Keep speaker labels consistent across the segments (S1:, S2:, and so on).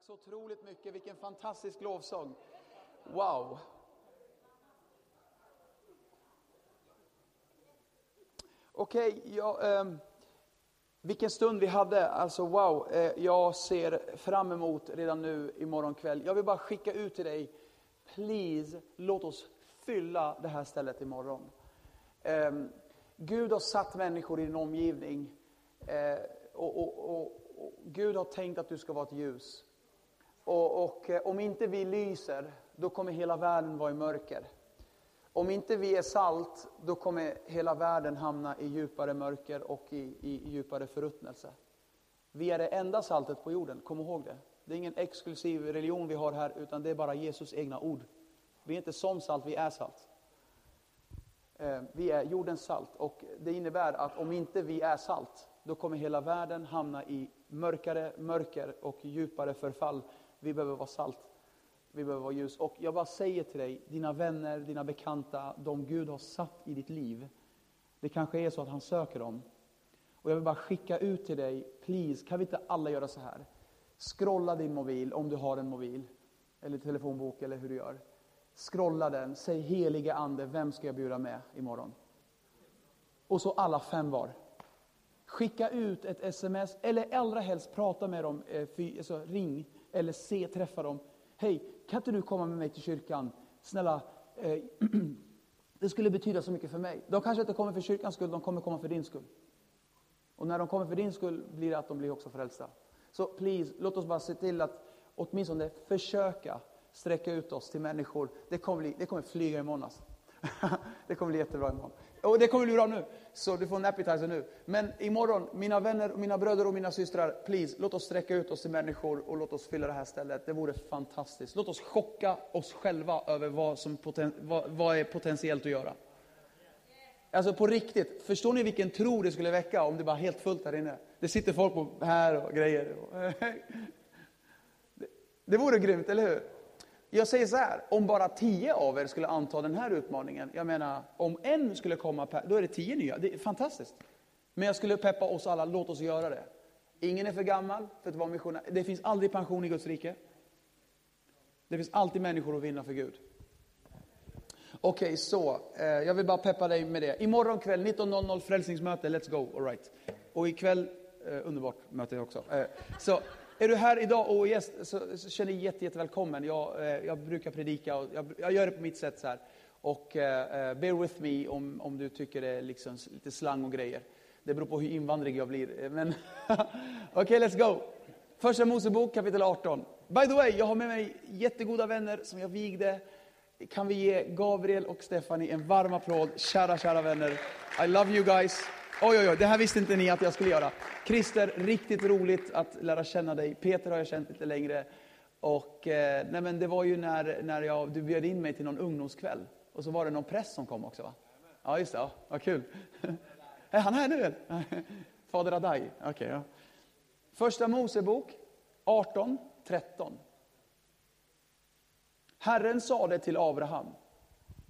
S1: Tack så otroligt mycket. Vilken fantastisk lovsång. Wow. Okej, okay, ja, eh, vilken stund vi hade. Alltså wow, eh, jag ser fram emot redan nu imorgon kväll. Jag vill bara skicka ut till dig, please, låt oss fylla det här stället imorgon. Eh, Gud har satt människor i din omgivning. Eh, och, och, och, och, Gud har tänkt att du ska vara ett ljus. Och, och eh, om inte vi lyser, då kommer hela världen vara i mörker. Om inte vi är salt, då kommer hela världen hamna i djupare mörker och i, i djupare förruttnelse. Vi är det enda saltet på jorden, kom ihåg det. Det är ingen exklusiv religion vi har här, utan det är bara Jesus egna ord. Vi är inte som salt, vi är salt. Eh, vi är jordens salt och det innebär att om inte vi är salt, då kommer hela världen hamna i mörkare mörker och djupare förfall. Vi behöver vara salt. Vi behöver vara ljus. Och jag bara säger till dig, dina vänner, dina bekanta, de Gud har satt i ditt liv. Det kanske är så att han söker dem. Och jag vill bara skicka ut till dig, please, kan vi inte alla göra så här? Scrolla din mobil, om du har en mobil, eller telefonbok eller hur du gör. Scrolla den, säg helige ande, vem ska jag bjuda med imorgon? Och så alla fem var. Skicka ut ett sms, eller allra helst prata med dem, eh, alltså ring eller se, träffa dem. Hej, kan inte du komma med mig till kyrkan? Snälla, eh, det skulle betyda så mycket för mig. De kanske inte kommer för kyrkans skull, de kommer komma för din skull. Och när de kommer för din skull blir det att de blir också frälsta. Så please, låt oss bara se till att åtminstone försöka sträcka ut oss till människor. Det kommer, bli, det kommer flyga imorgon alltså. det kommer bli jättebra imorgon. Och det kommer bli bra nu. Så du får en appetizer nu. Men imorgon, mina vänner, mina bröder och mina systrar, please, låt oss sträcka ut oss till människor och låt oss fylla det här stället. Det vore fantastiskt. Låt oss chocka oss själva över vad som poten, vad, vad är potentiellt att göra. Alltså på riktigt, förstår ni vilken tro det skulle väcka om det var helt fullt här inne? Det sitter folk på här och grejer. Det, det vore grymt, eller hur? Jag säger så här, om bara tio av er skulle anta den här utmaningen, jag menar, om en skulle komma, då är det tio nya. Det är fantastiskt. Men jag skulle peppa oss alla, låt oss göra det. Ingen är för gammal för att vara missionär. Det finns aldrig pension i Guds rike. Det finns alltid människor att vinna för Gud. Okej, okay, så. Eh, jag vill bara peppa dig med det. Imorgon kväll 19.00 frälsningsmöte, let's go, alright. Och ikväll, eh, underbart möte också. Eh, så är du här idag och gäst så, så känner dig jätte, jättevälkommen. Jag, eh, jag brukar predika och jag, jag, gör det på mitt sätt så här. Och eh, eh bear with me om, om du tycker det är liksom lite slang och grejer. Det beror på hur invandrig jag blir. Eh, men okej, okay, let's go. Första Mosebok kapitel 18. By the way, jag har med mig jättegoda vänner som jag vigde. Kan vi ge Gabriel och Stephanie en varm applåd? Kära, kära vänner. I love you guys. Oj, oj, oj, det här visste inte ni att jag skulle göra. Christer, riktigt roligt att lära känna dig. Peter har jag känt lite längre. Och, eh, nej men det var ju när, när jag, du bjöd in mig till någon ungdomskväll. Och så var det någon präst som kom också va? Ja, just det. Ja, vad kul. Är han här nu eller? Fader Adai. Okay, ja. Första Mosebok 18, 13. Herren sade till Abraham.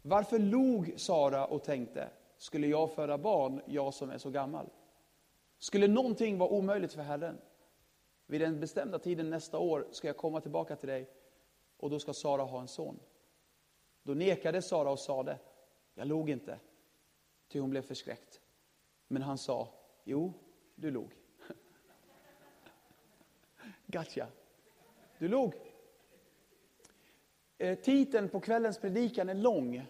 S1: Varför log Sara och tänkte, skulle jag föda barn, jag som är så gammal? Skulle någonting vara omöjligt för Herren? Vid den bestämda tiden nästa år ska jag komma tillbaka till dig och då ska Sara ha en son. Då nekade Sara och sade, jag log inte, ty hon blev förskräckt. Men han sa, jo, du log. Gotcha. Du log. Eh, titeln på kvällens predikan är lång.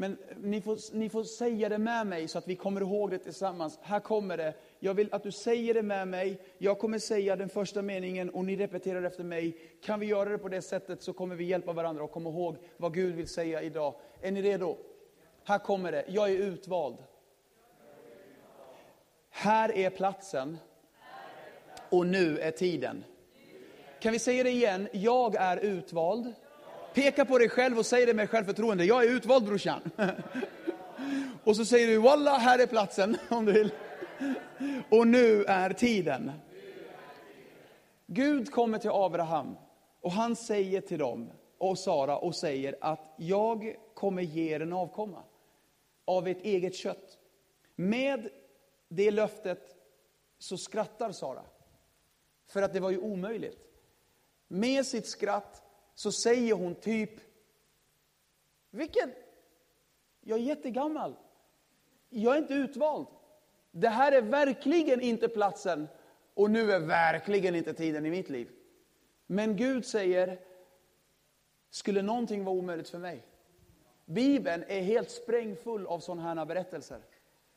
S1: Men ni får, ni får säga det med mig så att vi kommer ihåg det tillsammans. Här kommer det. Jag vill att du säger det med mig. Jag kommer säga den första meningen och ni repeterar efter mig. Kan vi göra det på det sättet så kommer vi hjälpa varandra och komma ihåg vad Gud vill säga idag. Är ni redo? Här kommer det. Jag är utvald. Här är platsen. Och nu är tiden. Kan vi säga det igen? Jag är utvald. Peka på dig själv och säg det med självförtroende. Jag är utvald brorsan. Och så säger du, Walla, här är platsen om du vill. Och nu är tiden. Gud kommer till Abraham och han säger till dem och Sara och säger att jag kommer ge er en avkomma av ert eget kött. Med det löftet så skrattar Sara. För att det var ju omöjligt. Med sitt skratt så säger hon typ, vilken, jag är jättegammal. Jag är inte utvald. Det här är verkligen inte platsen och nu är verkligen inte tiden i mitt liv. Men Gud säger, skulle någonting vara omöjligt för mig? Bibeln är helt sprängfull av sådana här berättelser.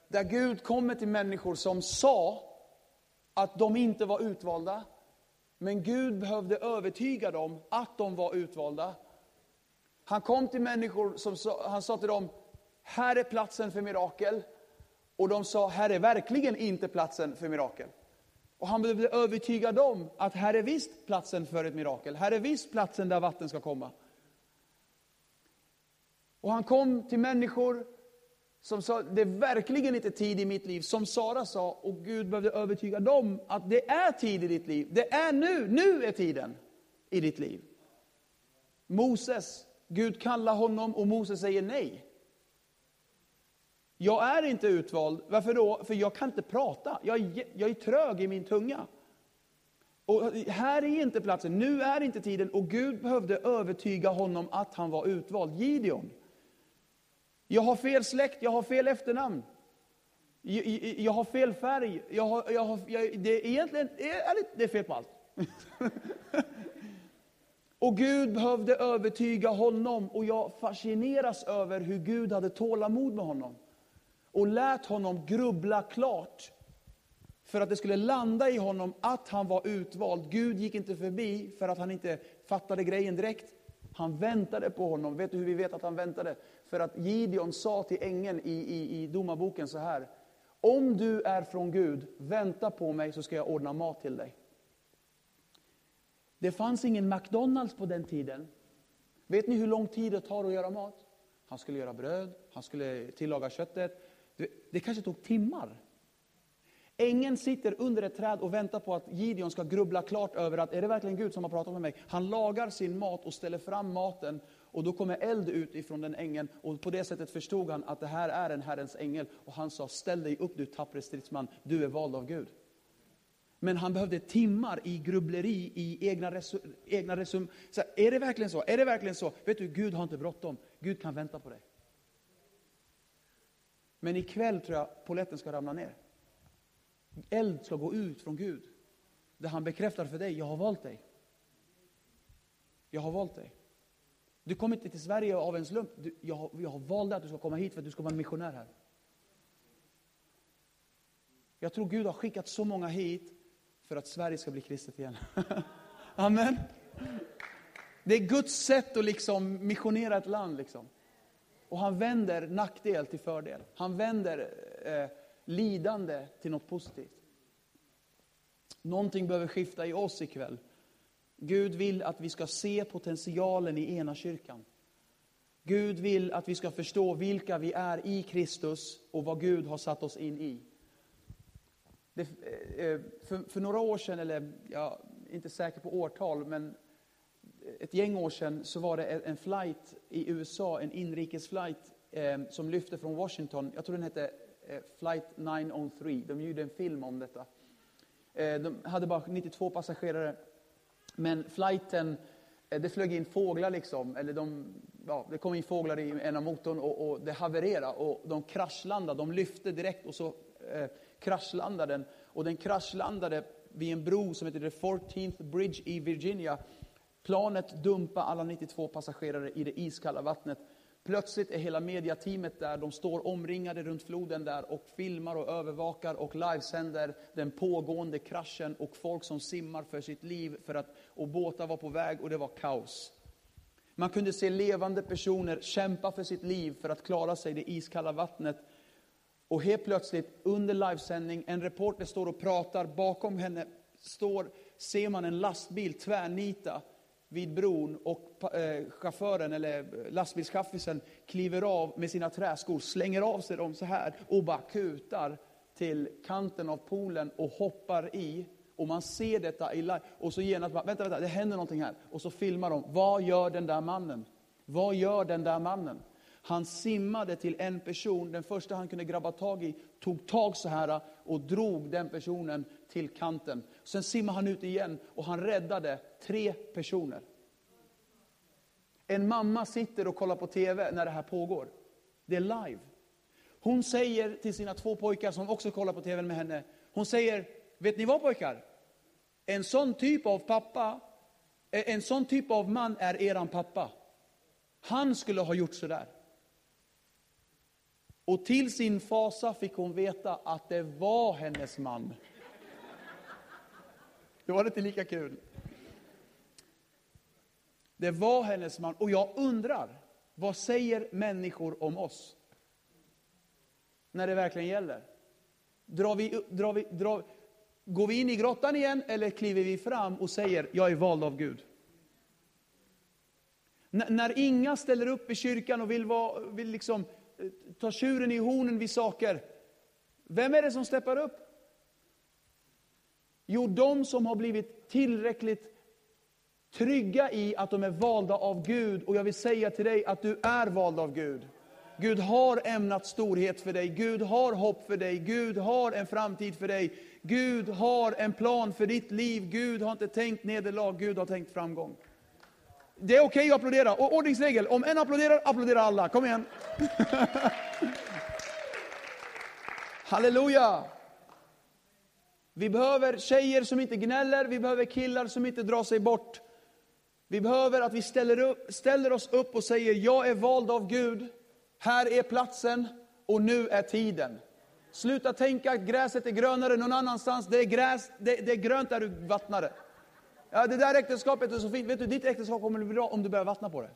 S1: Där Gud kommer till människor som sa att de inte var utvalda. Men Gud behövde övertyga dem att de var utvalda. Han kom till människor som sa, han sa till dem, här är platsen för mirakel. Och de sa, här är verkligen inte platsen för mirakel. Och han behövde övertyga dem att här är visst platsen för ett mirakel. Här är visst platsen där vatten ska komma. Och han kom till människor som sa, det är verkligen inte tid i mitt liv, som Sara sa, och Gud behövde övertyga dem att det är tid i ditt liv. Det är nu, nu är tiden i ditt liv. Moses, Gud kallar honom och Moses säger nej. Jag är inte utvald. Varför då? För jag kan inte prata. Jag är, jag är trög i min tunga. Och här är inte platsen, nu är inte tiden. Och Gud behövde övertyga honom att han var utvald. Gideon. Jag har fel släkt, jag har fel efternamn. Jag, jag, jag har fel färg. Jag har, jag har, jag, det är egentligen är, det är fel på allt. och Gud behövde övertyga honom och jag fascineras över hur Gud hade tålamod med honom. Och lät honom grubbla klart. För att det skulle landa i honom att han var utvald. Gud gick inte förbi för att han inte fattade grejen direkt. Han väntade på honom. Vet du hur vi vet att han väntade? För att Gideon sa till ängeln i, i, i domarboken så här. Om du är från Gud, vänta på mig så ska jag ordna mat till dig. Det fanns ingen McDonalds på den tiden. Vet ni hur lång tid det tar att göra mat? Han skulle göra bröd, han skulle tillaga köttet. Det kanske tog timmar. Ängeln sitter under ett träd och väntar på att Gideon ska grubbla klart över att är det verkligen Gud som har pratat med mig? Han lagar sin mat och ställer fram maten och då kommer eld ut ifrån den ängeln och på det sättet förstod han att det här är en Herrens ängel och han sa ställ dig upp du tappre stridsman, du är vald av Gud. Men han behövde timmar i grubbleri, i egna, resu, egna resum. Så är det verkligen så? Är det verkligen så? Vet du, Gud har inte bråttom. Gud kan vänta på dig. Men ikväll tror jag poletten ska ramla ner. Eld ska gå ut från Gud. Där han bekräftar för dig, jag har valt dig. Jag har valt dig. Du kom inte till Sverige av en slump. Du, jag, jag har valt att du ska komma hit för att du ska vara missionär här. Jag tror Gud har skickat så många hit för att Sverige ska bli kristet igen. Amen. Det är Guds sätt att liksom missionera ett land. Liksom. Och han vänder nackdel till fördel. Han vänder eh, lidande till något positivt. Någonting behöver skifta i oss ikväll. Gud vill att vi ska se potentialen i ena kyrkan. Gud vill att vi ska förstå vilka vi är i Kristus och vad Gud har satt oss in i. Det, eh, eh, för, för, några år sedan, eller jag är inte säker på årtal, men ett gäng år sedan så var det en flight i USA, en inrikesflight eh, som lyfte från Washington. Jag tror den hette eh, Flight 903. De gjorde en film om detta. Eh, de hade bara 92 passagerare. Men flighten, eh, det flög in fåglar liksom, eller de, ja, det kom in fåglar i en av motorn och, och det havererade och de kraschlandade. De lyfte direkt och så eh, kraschlandade den. Och den kraschlandade vid en bro som heter the 14th Bridge i Virginia. Planet dumpade alla 92 passagerare i det iskalla vattnet. Plötsligt är hela mediateamet där, de står omringade runt floden där och filmar och övervakar och livesänder den pågående kraschen och folk som simmar för sitt liv för att, och båtar var på väg och det var kaos. Man kunde se levande personer kämpa för sitt liv för att klara sig i det iskalla vattnet. Och helt plötsligt under livesändning, en reporter står och pratar, bakom henne står, ser man en lastbil tvärnita vid bron och eh, chauffören eller lastbilschaffisen kliver av med sina träskor, slänger av sig dem så här och bara kutar till kanten av poolen och hoppar i. Och man ser detta i live. Och så genast bara, vänta, vänta, det händer någonting här. Och så filmar de, vad gör den där mannen? Vad gör den där mannen? Han simmade till en person, den första han kunde grabba tag i, tog tag så här och drog den personen till kanten. Sen simmade han ut igen och han räddade tre personer. En mamma sitter och kollar på TV när det här pågår. Det är live. Hon säger till sina två pojkar som också kollar på TV med henne, hon säger, vet ni vad pojkar? En sån typ av pappa, eh, en sån typ av man är eran pappa. Han skulle ha gjort sådär. Och till sin fasa fick hon veta att det var hennes man. Det var inte lika kul. Det var hennes man. Och jag undrar, vad säger människor om oss? När det verkligen gäller. Drar vi, drar vi, drar, går vi in i grottan igen eller kliver vi fram och säger, jag är vald av Gud? N när inga ställer upp i kyrkan och vill, vara, vill liksom eh, ta tjuren i hornen vid saker. Vem är det som steppar upp? Jo, de som har blivit tillräckligt trygga i att de är valda av Gud. Och jag vill säga till dig att du är vald av Gud. Gud har ämnat storhet för dig, Gud har hopp för dig, Gud har en framtid för dig. Gud har en plan för ditt liv, Gud har inte tänkt nederlag, Gud har tänkt framgång. Det är okej okay att applådera. Och ordningsregel, om en applåderar, applåderar alla. Kom igen. Halleluja. Vi behöver tjejer som inte gnäller, vi behöver killar som inte drar sig bort. Vi behöver att vi ställer, upp, ställer oss upp och säger, jag är vald av Gud. Här är platsen och nu är tiden. Sluta tänka att gräset är grönare någon annanstans. Det är, gräs, det, det är grönt där du vattnar det. Ja, det där äktenskapet är så fint. Vet du, ditt äktenskap kommer att bli bra om du börjar vattna på det.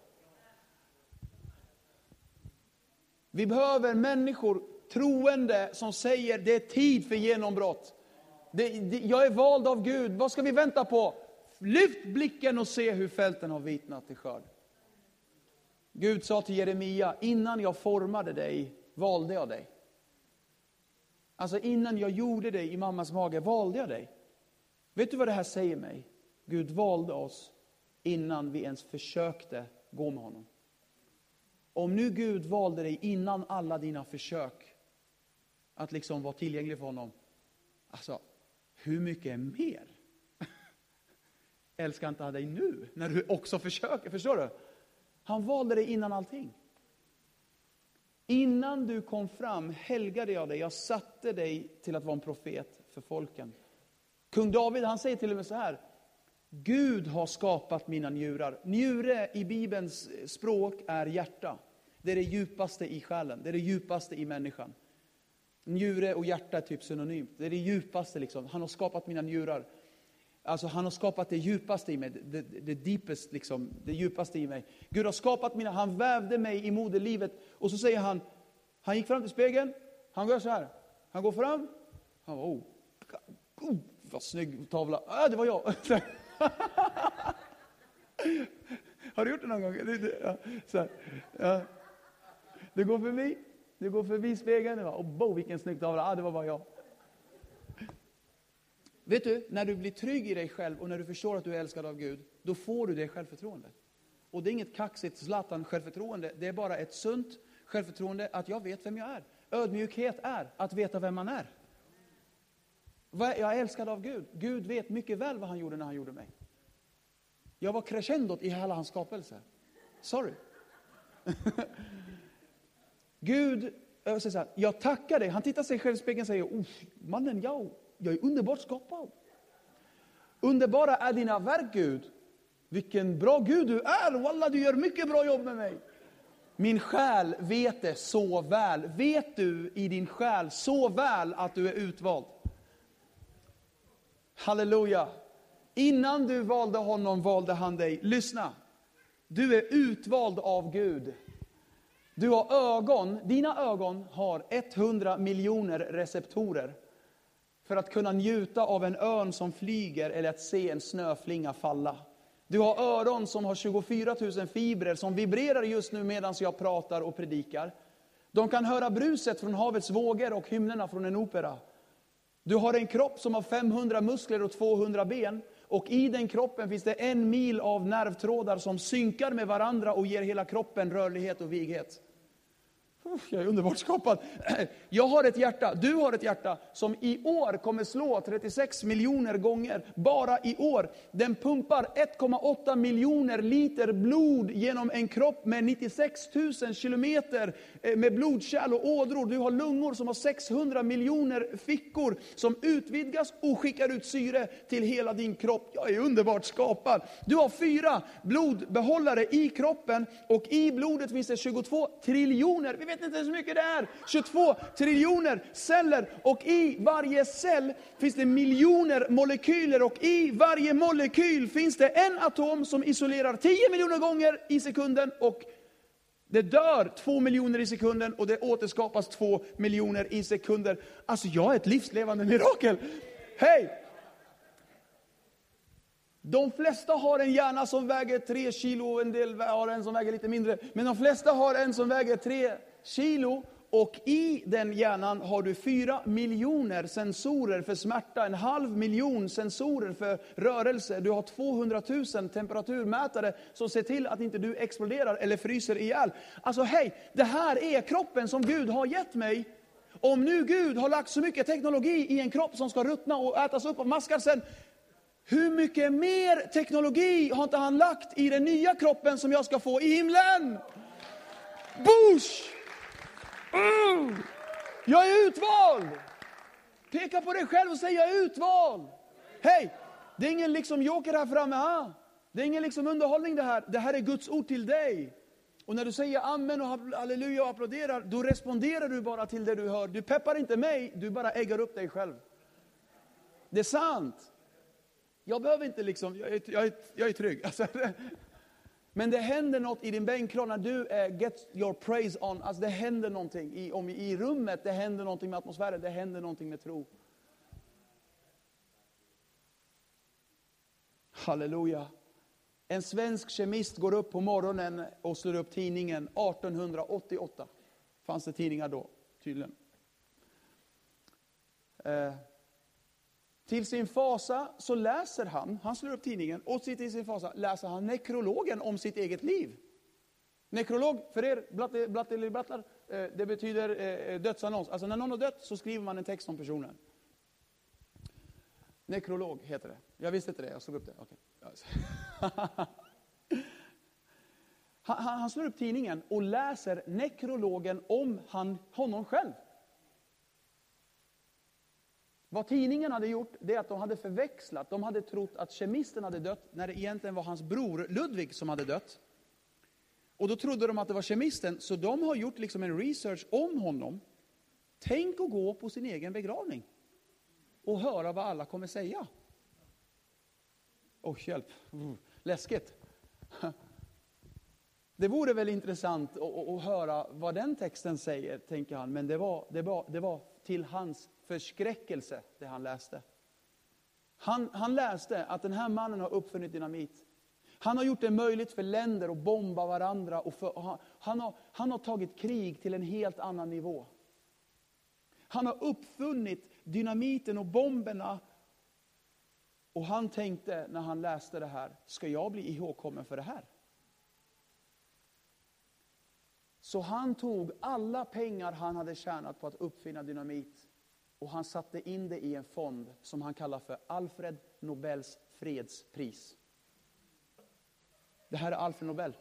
S1: Vi behöver människor, troende, som säger det är tid för genombrott. Det, det, jag är vald av Gud. Vad ska vi vänta på? Lyft blicken och se hur fälten har vitnat till skörd. Gud sa till Jeremia, innan jag formade dig valde jag dig. Alltså innan jag gjorde dig i mammas mage valde jag dig. Vet du vad det här säger mig? Gud valde oss innan vi ens försökte gå med honom. Om nu Gud valde dig innan alla dina försök att liksom vara tillgänglig för honom. Alltså, hur mycket mer? Älskar inte han dig nu, när du också försöker? Förstår du? Han valde dig innan allting. Innan du kom fram helgade jag dig, jag satte dig till att vara en profet för folken. Kung David han säger till och med så här, Gud har skapat mina njurar. Njure i Bibelns språk är hjärta. Det är det djupaste i själen, det är det djupaste i människan. Njure och hjärta är typ synonymt. Det är det djupaste liksom. Han har skapat mina njurar. Alltså han har skapat det djupaste i mig, det, det, deepest liksom, det djupaste i mig. Gud har skapat mina, han vävde mig i moderlivet. Och så säger han, han gick fram till spegeln, han gör så här. Han går fram, han bara, oh, oh vad snygg tavla. Ah, det var jag. Har du gjort det någon gång? Så här, ja. Du går förbi, du går förbi spegeln, och oh, bo, vilken snygg tavla, ah, det var bara jag. Vet du, när du blir trygg i dig själv och när du förstår att du är älskad av Gud, då får du det självförtroendet. Och det är inget kaxigt Zlatan-självförtroende, det är bara ett sunt självförtroende att jag vet vem jag är. Ödmjukhet är att veta vem man är. Jag är älskad av Gud. Gud vet mycket väl vad han gjorde när han gjorde mig. Jag var crescendot i hela hans skapelse. Sorry. Gud jag, säger så här, jag tackar dig. Han tittar sig själv i spegeln och säger, mannen, jag, jag är underbart skapad. Underbara är dina verk, Gud. Vilken bra Gud du är. Walla, du gör mycket bra jobb med mig. Min själ vet det så väl. Vet du i din själ så väl att du är utvald? Halleluja. Innan du valde honom valde han dig. Lyssna. Du är utvald av Gud. Du har ögon, dina ögon har 100 miljoner receptorer för att kunna njuta av en örn som flyger eller att se en snöflinga falla. Du har öron som har 24 000 fibrer som vibrerar just nu medan jag pratar och predikar. De kan höra bruset från havets vågor och hymnerna från en opera. Du har en kropp som har 500 muskler och 200 ben. Och i den kroppen finns det en mil av nervtrådar som synkar med varandra och ger hela kroppen rörlighet och vighet. Jag är underbart skapad. Jag har ett hjärta, du har ett hjärta som i år kommer slå 36 miljoner gånger. Bara i år. Den pumpar 1,8 miljoner liter blod genom en kropp med 96 000 kilometer eh, med blodkärl och ådror. Du har lungor som har 600 miljoner fickor som utvidgas och skickar ut syre till hela din kropp. Jag är underbart skapad. Du har fyra blodbehållare i kroppen och i blodet finns det 22 triljoner. Vet inte ens hur mycket det är. 22 triljoner celler och i varje cell finns det miljoner molekyler och i varje molekyl finns det en atom som isolerar 10 miljoner gånger i sekunden och det dör 2 miljoner i sekunden och det återskapas 2 miljoner i sekunder. Alltså jag är ett livslevande mirakel. Hej! De flesta har en hjärna som väger tre kilo, en del har en som väger lite mindre. Men de flesta har en som väger tre kilo. Och i den hjärnan har du fyra miljoner sensorer för smärta, en halv miljon sensorer för rörelse. Du har 200 000 temperaturmätare som ser till att inte du exploderar eller fryser ihjäl. Alltså hej, det här är kroppen som Gud har gett mig. Om nu Gud har lagt så mycket teknologi i en kropp som ska ruttna och ätas upp av maskar sen, hur mycket mer teknologi har inte han lagt i den nya kroppen som jag ska få i himlen? Bush! Mm. Jag är utvald! Peka på dig själv och säg jag är utvald. Hej! Det är ingen liksom joker här framme. Ha? Det är ingen liksom underhållning det här. Det här är Guds ord till dig. Och när du säger amen och halleluja och applåderar, då responderar du bara till det du hör. Du peppar inte mig, du bara äggar upp dig själv. Det är sant. Jag behöver inte liksom, jag är, jag är, jag är trygg. Alltså, men det händer något i din bänkrad, när du är get your praise on. Alltså det händer någonting i, om, i rummet, det händer någonting med atmosfären, det händer någonting med tro. Halleluja. En svensk kemist går upp på morgonen och slår upp tidningen 1888. Fanns det tidningar då, tydligen. Eh, till sin fasa så läser han, han slår upp tidningen, och till sin fasa läser han nekrologen om sitt eget liv. Nekrolog, för er blatte, eh, det betyder eh, eh, dödsannons. Alltså när någon har dött så skriver man en text om personen. Nekrolog heter det. Jag visste inte det, jag slog upp det. Okay. han, han slår upp tidningen och läser nekrologen om han, honom själv. Vad tidningen hade gjort, det är att de hade förväxlat. De hade trott att kemisten hade dött, när det egentligen var hans bror Ludvig som hade dött. Och då trodde de att det var kemisten, så de har gjort liksom en research om honom. Tänk att gå på sin egen begravning och höra vad alla kommer säga. Åh, oh, hjälp. Mm, läskigt. Det vore väl intressant att, att, höra vad den texten säger, tänker han. Men det var, det var, det var till hans förskräckelse, det han läste. Han, han läste att den här mannen har uppfunnit dynamit. Han har gjort det möjligt för länder att bomba varandra. Och, för, och han, han, har, han har tagit krig till en helt annan nivå. Han har uppfunnit dynamiten och bomberna. Och han tänkte när han läste det här, ska jag bli ihågkommen för det här? Så han tog alla pengar han hade tjänat på att uppfinna dynamit och han satte in det i en fond som han kallar för Alfred Nobels fredspris. Det här är Alfred Nobel.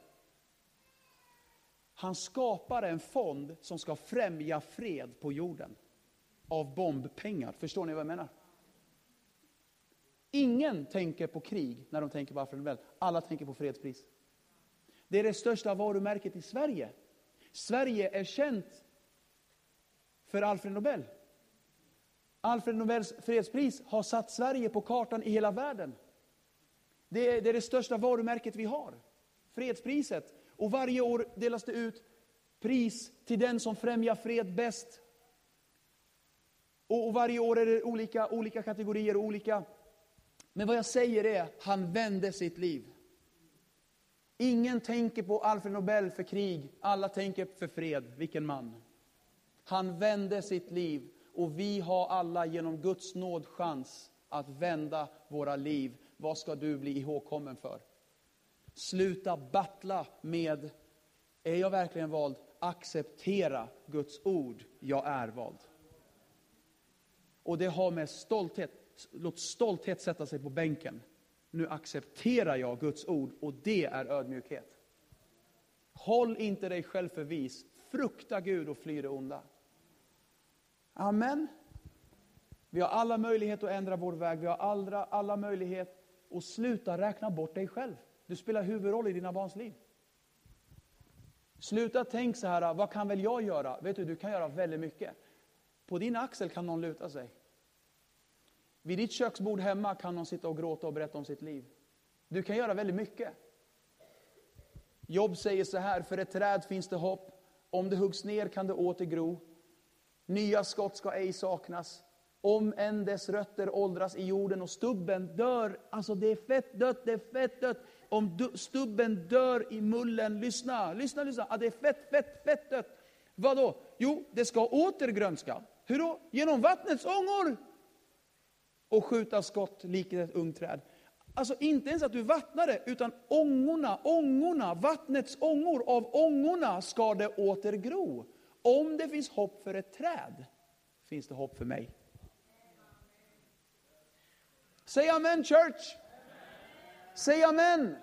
S1: Han skapar en fond som ska främja fred på jorden. Av bombpengar. Förstår ni vad jag menar? Ingen tänker på krig när de tänker på Alfred Nobel. Alla tänker på fredspris. Det är det största varumärket i Sverige. Sverige är känt för Alfred Nobel. Alfred Nobels fredspris har satt Sverige på kartan i hela världen. Det är, det är det största varumärket vi har. Fredspriset. Och varje år delas det ut pris till den som främjar fred bäst. Och, och varje år är det olika, olika kategorier och olika. Men vad jag säger är, han vände sitt liv. Ingen tänker på Alfred Nobel för krig, alla tänker för fred. Vilken man. Han vände sitt liv och vi har alla genom Guds nåd chans att vända våra liv. Vad ska du bli ihågkommen för? Sluta battla med Är jag verkligen vald? Acceptera Guds ord. Jag är vald. Och det har med stolthet, låt stolthet sätta sig på bänken. Nu accepterar jag Guds ord och det är ödmjukhet. Håll inte dig själv för vis. Frukta Gud och fly det onda. Amen. Vi har alla möjligheter att ändra vår väg. Vi har alla, alla möjlighet att sluta räkna bort dig själv. Du spelar huvudroll i dina barns liv. Sluta tänk så här, vad kan väl jag göra? Vet du, du kan göra väldigt mycket. På din axel kan någon luta sig. Vid ditt köksbord hemma kan någon sitta och gråta och berätta om sitt liv. Du kan göra väldigt mycket. Jobb säger så här, för ett träd finns det hopp. Om det huggs ner kan det åter gro. Nya skott ska ej saknas. Om än dess rötter åldras i jorden och stubben dör, alltså det är fett dött, det är fett dött. Om stubben dör i mullen, lyssna, lyssna, lyssna, ah, det är fett, fett, fett dött. Vadå? Jo, det ska åter grönska. Hur då? Genom vattnets ångor! Och skjuta skott likt ett ungt träd. Alltså inte ens att du vattnar det, utan ångorna, ångorna, vattnets ångor, av ångorna ska det åter gro. Om det finns hopp för ett träd, finns det hopp för mig. Säg amen church! Säg amen!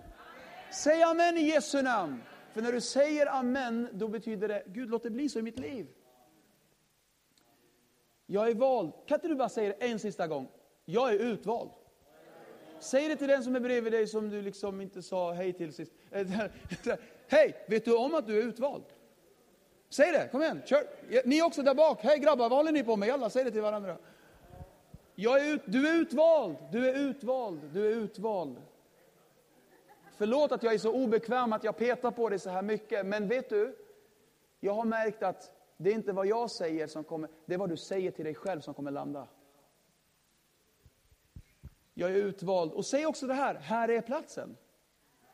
S1: Säg amen i Jesu namn. För när du säger amen, då betyder det, Gud låt det bli så i mitt liv. Jag är vald. Kan inte du bara säga det en sista gång? Jag är utvald. Säg det till den som är bredvid dig som du liksom inte sa hej till sist. Hej, vet du om att du är utvald? Säg det, kom igen. Kör. Ni också där bak. Hej grabbar, vad håller ni på med? Jalla, säg det till varandra. Jag är ut, du är utvald, du är utvald, du är utvald. Förlåt att jag är så obekväm att jag petar på dig så här mycket, men vet du? Jag har märkt att det är inte vad jag säger som kommer, det är vad du säger till dig själv som kommer landa. Jag är utvald. Och säg också det här, här är platsen.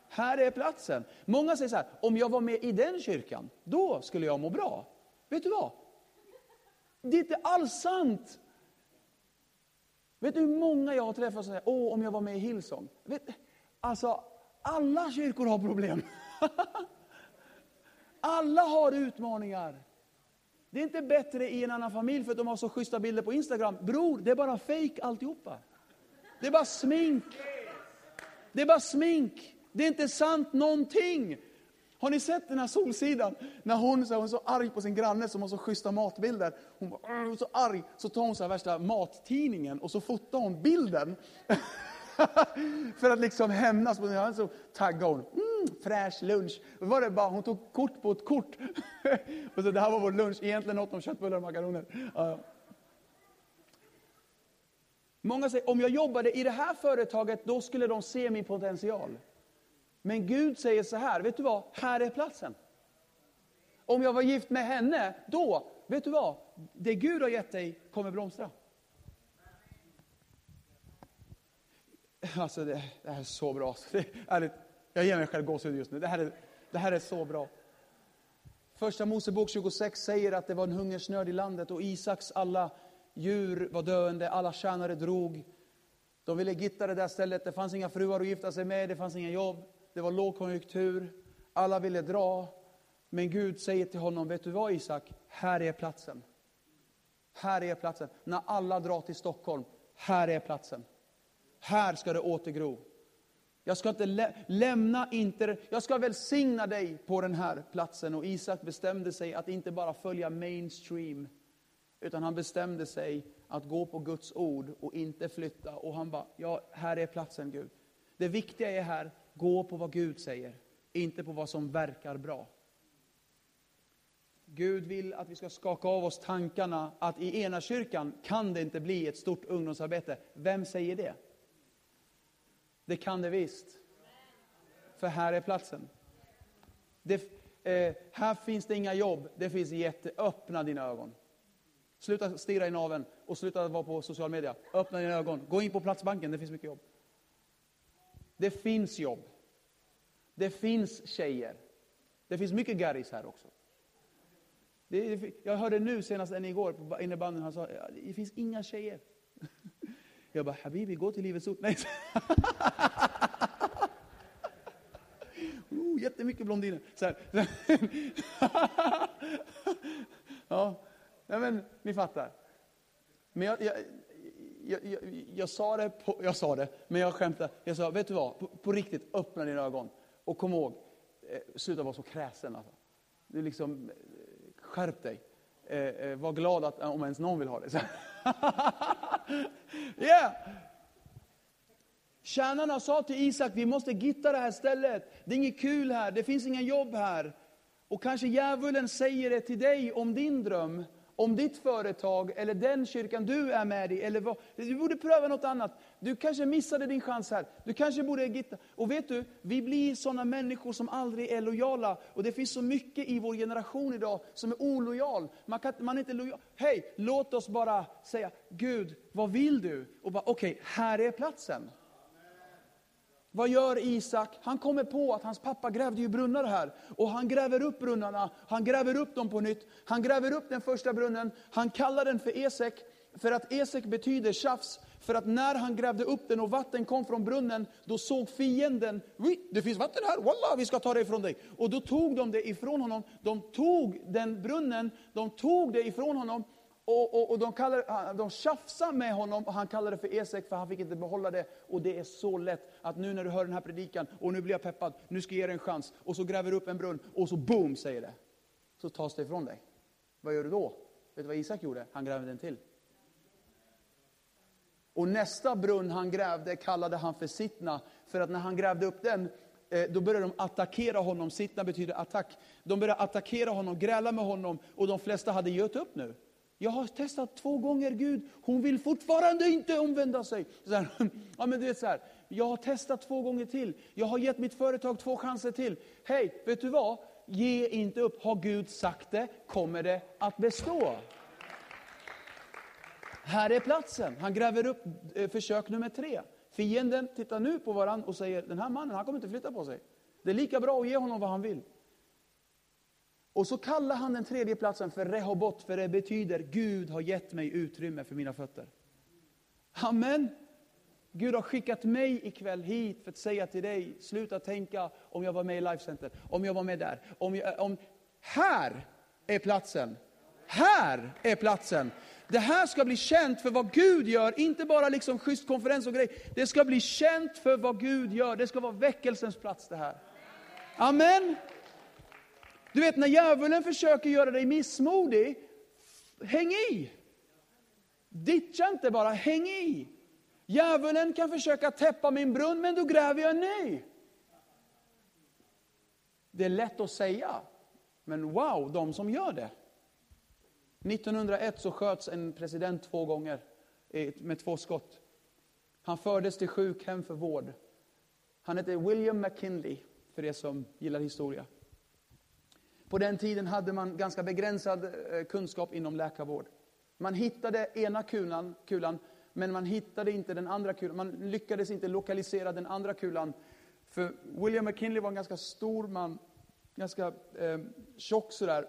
S1: Här är platsen. Många säger så här, om jag var med i den kyrkan, då skulle jag må bra. Vet du vad? Det är inte alls sant. Vet du hur många jag har träffat som säger, åh om jag var med i Hillsong. Vet, alltså, alla kyrkor har problem. alla har utmaningar. Det är inte bättre i en annan familj för att de har så schyssta bilder på Instagram. Bror, det är bara fejk alltihopa. Det är bara smink. Det är bara smink. Det är inte sant någonting. Har ni sett den här Solsidan? När hon, så, hon är så arg på sin granne som har så schyssta matbilder. Hon var så arg, så tar hon så här värsta mattidningen och så fotar hon bilden. För att liksom hämnas. Så taggar hon. Mm, fräsch lunch. Då var det bara, hon tog kort på ett kort. och så det här var vår lunch. Egentligen något om köttbullar och makaroner. Uh. Många säger, om jag jobbade i det här företaget, då skulle de se min potential. Men Gud säger så här, vet du vad? Här är platsen. Om jag var gift med henne, då, vet du vad? Det Gud har gett dig kommer blomstra. Alltså det, det här är så bra. Det, ärligt, jag ger mig själv gåshud just nu. Det här, är, det här är så bra. Första Mosebok 26 säger att det var en hungersnöd i landet och Isaks alla djur var döende, alla tjänare drog. De ville gitta det där stället, det fanns inga fruar att gifta sig med, det fanns inga jobb, det var lågkonjunktur, alla ville dra. Men Gud säger till honom, vet du vad Isak? Här är platsen. Här är platsen. När alla drar till Stockholm, här är platsen. Här ska det återgro. Jag ska inte lä lämna inte, jag ska välsigna dig på den här platsen. Och Isak bestämde sig att inte bara följa mainstream, utan han bestämde sig att gå på Guds ord och inte flytta. Och han bara, ja, här är platsen Gud. Det viktiga är här, gå på vad Gud säger, inte på vad som verkar bra. Gud vill att vi ska skaka av oss tankarna att i ena kyrkan kan det inte bli ett stort ungdomsarbete. Vem säger det? Det kan det visst. För här är platsen. Det, eh, här finns det inga jobb, det finns jätte... Öppna dina ögon. Sluta stirra i naven och sluta vara på social media. Öppna dina ögon. Gå in på Platsbanken, det finns mycket jobb. Det finns jobb. Det finns tjejer. Det finns mycket garris här också. Det, jag hörde nu senast en igår på innebandyn, han sa det finns inga tjejer. Jag bara, Habibi, gå till Livets Ord. Nej. oh, jättemycket blondiner. Så här. ja, Nej, men ni fattar. Men jag, jag, jag, jag, jag, sa det, på, jag sa det, men jag skämtade. Jag sa, vet du vad, på, på riktigt, öppna dina ögon. Och kom ihåg, eh, sluta vara så kräsen. Alltså. Du liksom, eh, skärp dig. Eh, eh, var glad att, eh, om ens någon vill ha dig. yeah. Tjänarna sa till Isak, vi måste gitta det här stället. Det är inget kul här, det finns inga jobb här. Och kanske djävulen säger det till dig om din dröm om ditt företag eller den kyrkan du är med i. Eller vad, du borde pröva något annat. Du kanske missade din chans här. Du kanske borde gitta. Och vet du, vi blir sådana människor som aldrig är lojala. Och det finns så mycket i vår generation idag som är olojal. Man, kan, man är inte lojal. Hej, låt oss bara säga, Gud, vad vill du? Och bara, okej, okay, här är platsen. Vad gör Isak? Han kommer på att hans pappa grävde ju brunnar här. Och han gräver upp brunnarna, han gräver upp dem på nytt. Han gräver upp den första brunnen, han kallar den för Esek. För att Esek betyder tjafs. För att när han grävde upp den och vatten kom från brunnen, då såg fienden, det finns vatten här, wallah, vi ska ta det ifrån dig. Och då tog de det ifrån honom. De tog den brunnen, de tog det ifrån honom och, och, och de, kallar, de tjafsar med honom och han kallar det för Esek för han fick inte behålla det. Och det är så lätt att nu när du hör den här predikan och nu blir jag peppad, nu ska jag ge dig en chans. Och så gräver du upp en brunn och så boom säger det. Så tas det ifrån dig. Vad gör du då? Vet du vad Isak gjorde? Han grävde en till. Och nästa brunn han grävde kallade han för Sittna. För att när han grävde upp den, eh, då började de attackera honom. Sittna betyder attack. De började attackera honom, gräla med honom och de flesta hade gett upp nu. Jag har testat två gånger Gud, hon vill fortfarande inte omvända sig. Så här, ja, men du vet så här, jag har testat två gånger till, jag har gett mitt företag två chanser till. Hej, vet du vad? Ge inte upp. Har Gud sagt det, kommer det att bestå. Här är platsen. Han gräver upp eh, försök nummer tre. Fienden tittar nu på varandra och säger, den här mannen han kommer inte flytta på sig. Det är lika bra att ge honom vad han vill. Och så kallar han den tredje platsen för Rehobot, för det betyder Gud har gett mig utrymme för mina fötter. Amen. Gud har skickat mig ikväll hit för att säga till dig, sluta tänka om jag var med i Life Center, om jag var med där. Om jag, om, här är platsen. Här är platsen. Det här ska bli känt för vad Gud gör, inte bara liksom schysst konferens och grej. Det ska bli känt för vad Gud gör. Det ska vara väckelsens plats det här. Amen. Du vet när djävulen försöker göra dig missmodig, häng i. Ditcha inte bara, häng i. Djävulen kan försöka täppa min brunn, men då gräver jag en ny. Det är lätt att säga, men wow, de som gör det. 1901 så sköts en president två gånger eh, med två skott. Han fördes till sjukhem för vård. Han hette William McKinley, för er som gillar historia. På den tiden hade man ganska begränsad eh, kunskap inom läkarvård. Man hittade ena kulan, kulan men man hittade inte den andra kulan. Man lyckades inte lokalisera den andra kulan. För William McKinley var en ganska stor man, ganska eh, tjock sådär.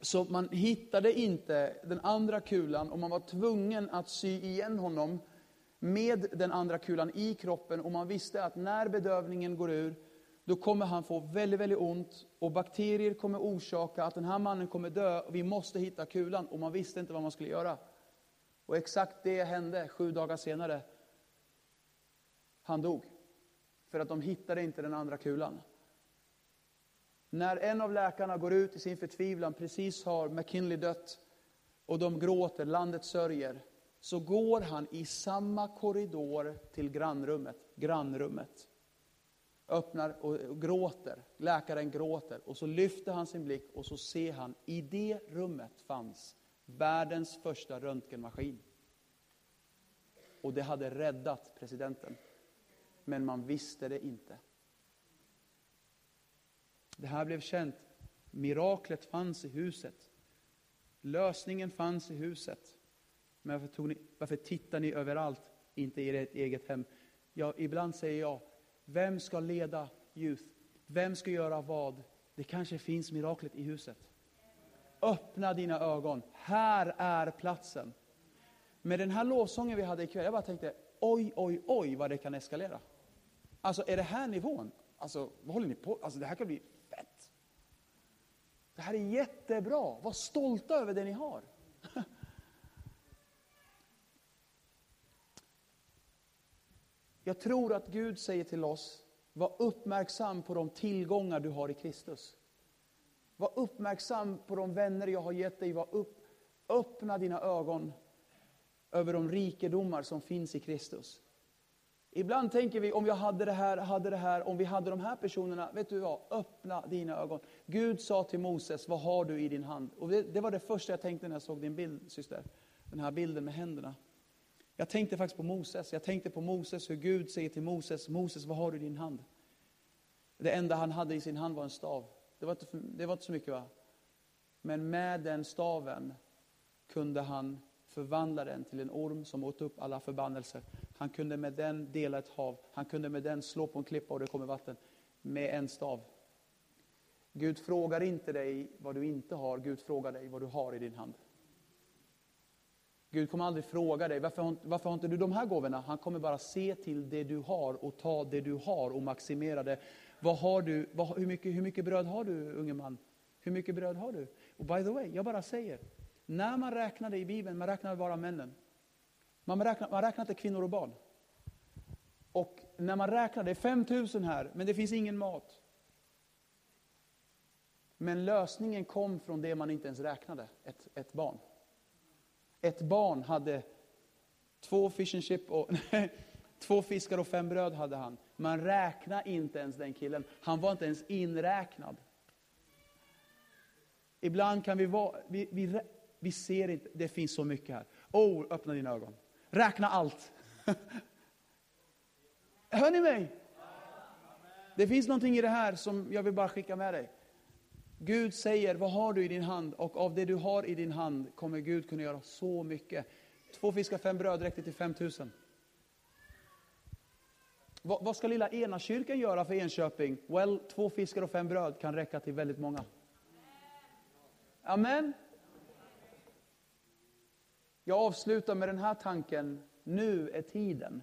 S1: Så man hittade inte den andra kulan och man var tvungen att sy igen honom med den andra kulan i kroppen. Och man visste att när bedövningen går ur då kommer han få väldigt, väldigt ont och bakterier kommer orsaka att den här mannen kommer dö. Och vi måste hitta kulan och man visste inte vad man skulle göra. Och exakt det hände sju dagar senare. Han dog. För att de hittade inte den andra kulan. När en av läkarna går ut i sin förtvivlan, precis har McKinley dött och de gråter, landet sörjer, så går han i samma korridor till grannrummet. grannrummet öppnar och gråter. Läkaren gråter och så lyfter han sin blick och så ser han, i det rummet fanns världens första röntgenmaskin. Och det hade räddat presidenten. Men man visste det inte. Det här blev känt. Miraklet fanns i huset. Lösningen fanns i huset. Men varför, ni, varför tittar ni överallt, inte i ert eget hem? Ja, ibland säger jag, vem ska leda Youth? Vem ska göra vad? Det kanske finns miraklet i huset. Öppna dina ögon. Här är platsen. Med den här lovsången vi hade ikväll, jag bara tänkte, oj, oj, oj vad det kan eskalera. Alltså, är det här nivån? Alltså, vad håller ni på Alltså, det här kan bli fett. Det här är jättebra. Var stolta över det ni har. Jag tror att Gud säger till oss, var uppmärksam på de tillgångar du har i Kristus. Var uppmärksam på de vänner jag har gett dig. Var upp, öppna dina ögon över de rikedomar som finns i Kristus. Ibland tänker vi, om jag hade det här, hade det här, om vi hade de här personerna. Vet du vad? Öppna dina ögon. Gud sa till Moses, vad har du i din hand? Och det, det var det första jag tänkte när jag såg din bild, syster. Den här bilden med händerna. Jag tänkte faktiskt på Moses. Jag tänkte på Moses, hur Gud säger till Moses, Moses vad har du i din hand? Det enda han hade i sin hand var en stav. Det var inte, det var inte så mycket va? Men med den staven kunde han förvandla den till en orm som åt upp alla förbannelser. Han kunde med den dela ett hav. Han kunde med den slå på en klippa och det kommer vatten. Med en stav. Gud frågar inte dig vad du inte har, Gud frågar dig vad du har i din hand. Gud kommer aldrig fråga dig, varför har, varför har inte du de här gåvorna? Han kommer bara se till det du har och ta det du har och maximera det. Vad har du, vad, hur, mycket, hur mycket bröd har du, unge man? Hur mycket bröd har du? Och by the way, jag bara säger, när man räknade i Bibeln, man räknade bara männen. Man räknade, man räknade inte kvinnor och barn. Och när man räknar, det är 5000 här, men det finns ingen mat. Men lösningen kom från det man inte ens räknade, ett, ett barn. Ett barn hade två fish and chip och två fiskar och fem bröd hade han. Man räknar inte ens den killen. Han var inte ens inräknad. Ibland kan vi vara, vi, vi, vi ser inte, det finns så mycket här. Oh, öppna dina ögon. Räkna allt. Hör ni mig? Det finns någonting i det här som jag vill bara skicka med dig. Gud säger, vad har du i din hand? Och av det du har i din hand kommer Gud kunna göra så mycket. Två fiskar, fem bröd räckte till 5000. Vad, vad ska lilla Enakyrkan göra för Enköping? Well, två fiskar och fem bröd kan räcka till väldigt många. Amen. Jag avslutar med den här tanken. Nu är tiden.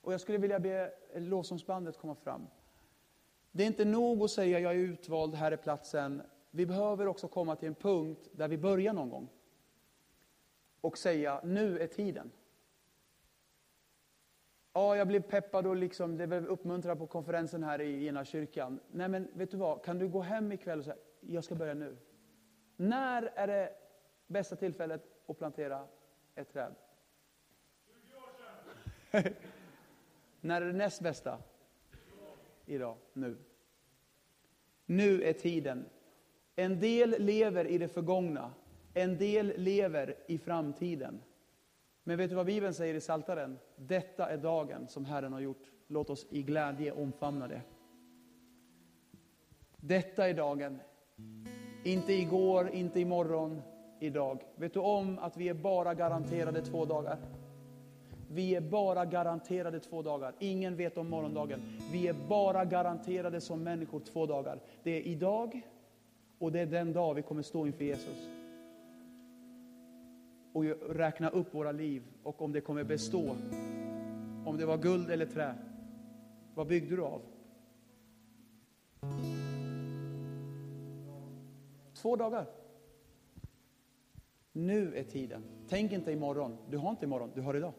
S1: Och jag skulle vilja be lovsångsbandet komma fram. Det är inte nog att säga jag är utvald, här är platsen. Vi behöver också komma till en punkt där vi börjar någon gång. Och säga, nu är tiden. Ja, jag blev peppad och liksom, det blev uppmuntrad på konferensen här i ena kyrkan. Nej men vet du vad, kan du gå hem ikväll och säga, jag ska börja nu. När är det bästa tillfället att plantera ett träd? 20 år sedan. När är det näst bästa? Idag, nu. Nu är tiden. En del lever i det förgångna, en del lever i framtiden. Men vet du vad Bibeln säger i Saltaren? Detta är dagen som Herren har gjort. Låt oss i glädje omfamna det. Detta är dagen. Inte igår, inte imorgon, idag. Vet du om att vi är bara garanterade två dagar? Vi är bara garanterade två dagar. Ingen vet om morgondagen. Vi är bara garanterade som människor två dagar. Det är idag och det är den dag vi kommer stå inför Jesus. Och räkna upp våra liv och om det kommer bestå. Om det var guld eller trä. Vad byggde du av? Två dagar. Nu är tiden. Tänk inte imorgon. Du har inte imorgon, du har idag.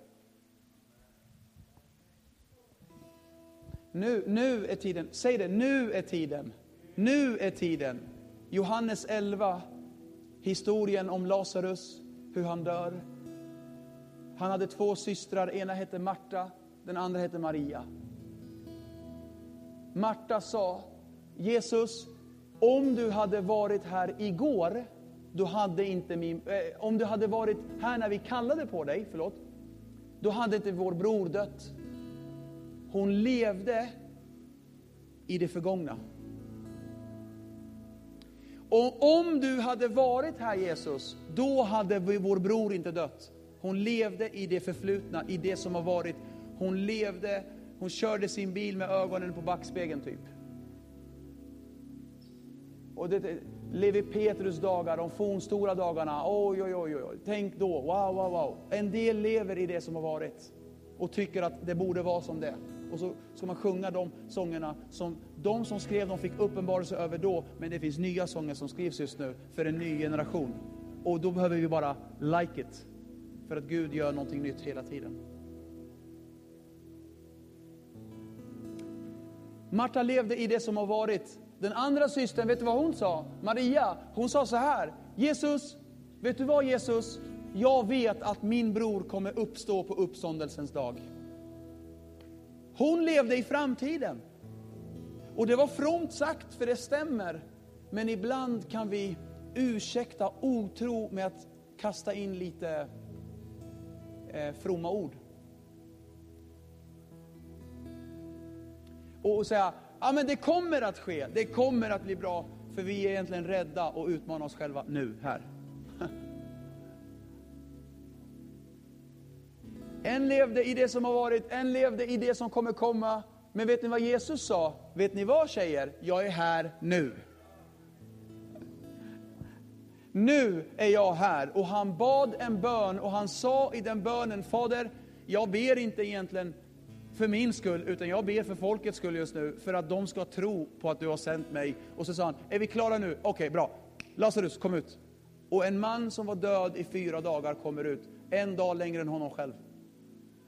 S1: Nu, nu är tiden. Säg det, nu är tiden. Nu är tiden. Johannes 11, historien om Lazarus, hur han dör. Han hade två systrar, ena hette Marta, den andra hette Maria. Marta sa, Jesus, om du hade varit här igår, då hade inte min, eh, om du hade varit här när vi kallade på dig, förlåt, då hade inte vår bror dött. Hon levde i det förgångna. Och om du hade varit här Jesus, då hade vår bror inte dött. Hon levde i det förflutna, i det som har varit. Hon levde, hon körde sin bil med ögonen på backspegeln typ. Och det, Levi Petrus dagar, de fornstora dagarna, oj, oj, oj, oj, tänk då, wow, wow, wow. En del lever i det som har varit och tycker att det borde vara som det och så ska man sjunga de sångerna som de som skrev dem fick uppenbarelse över då, men det finns nya sånger som skrivs just nu för en ny generation. Och då behöver vi bara like it, för att Gud gör någonting nytt hela tiden. Marta levde i det som har varit. Den andra systern, vet du vad hon sa? Maria, hon sa så här. Jesus, vet du vad Jesus? Jag vet att min bror kommer uppstå på uppståndelsens dag. Hon levde i framtiden. Och det var fromt sagt, för det stämmer. Men ibland kan vi ursäkta otro med att kasta in lite eh, fromma ord. Och säga, ja men det kommer att ske, det kommer att bli bra, för vi är egentligen rädda och utmanar oss själva nu, här. En levde i det som har varit, en levde i det som kommer komma. Men vet ni vad Jesus sa? Vet ni vad tjejer? Jag är här nu. Nu är jag här. Och han bad en bön och han sa i den bönen, Fader, jag ber inte egentligen för min skull, utan jag ber för folkets skull just nu, för att de ska tro på att du har sänt mig. Och så sa han, är vi klara nu? Okej, okay, bra. Lazarus, kom ut. Och en man som var död i fyra dagar kommer ut, en dag längre än honom själv.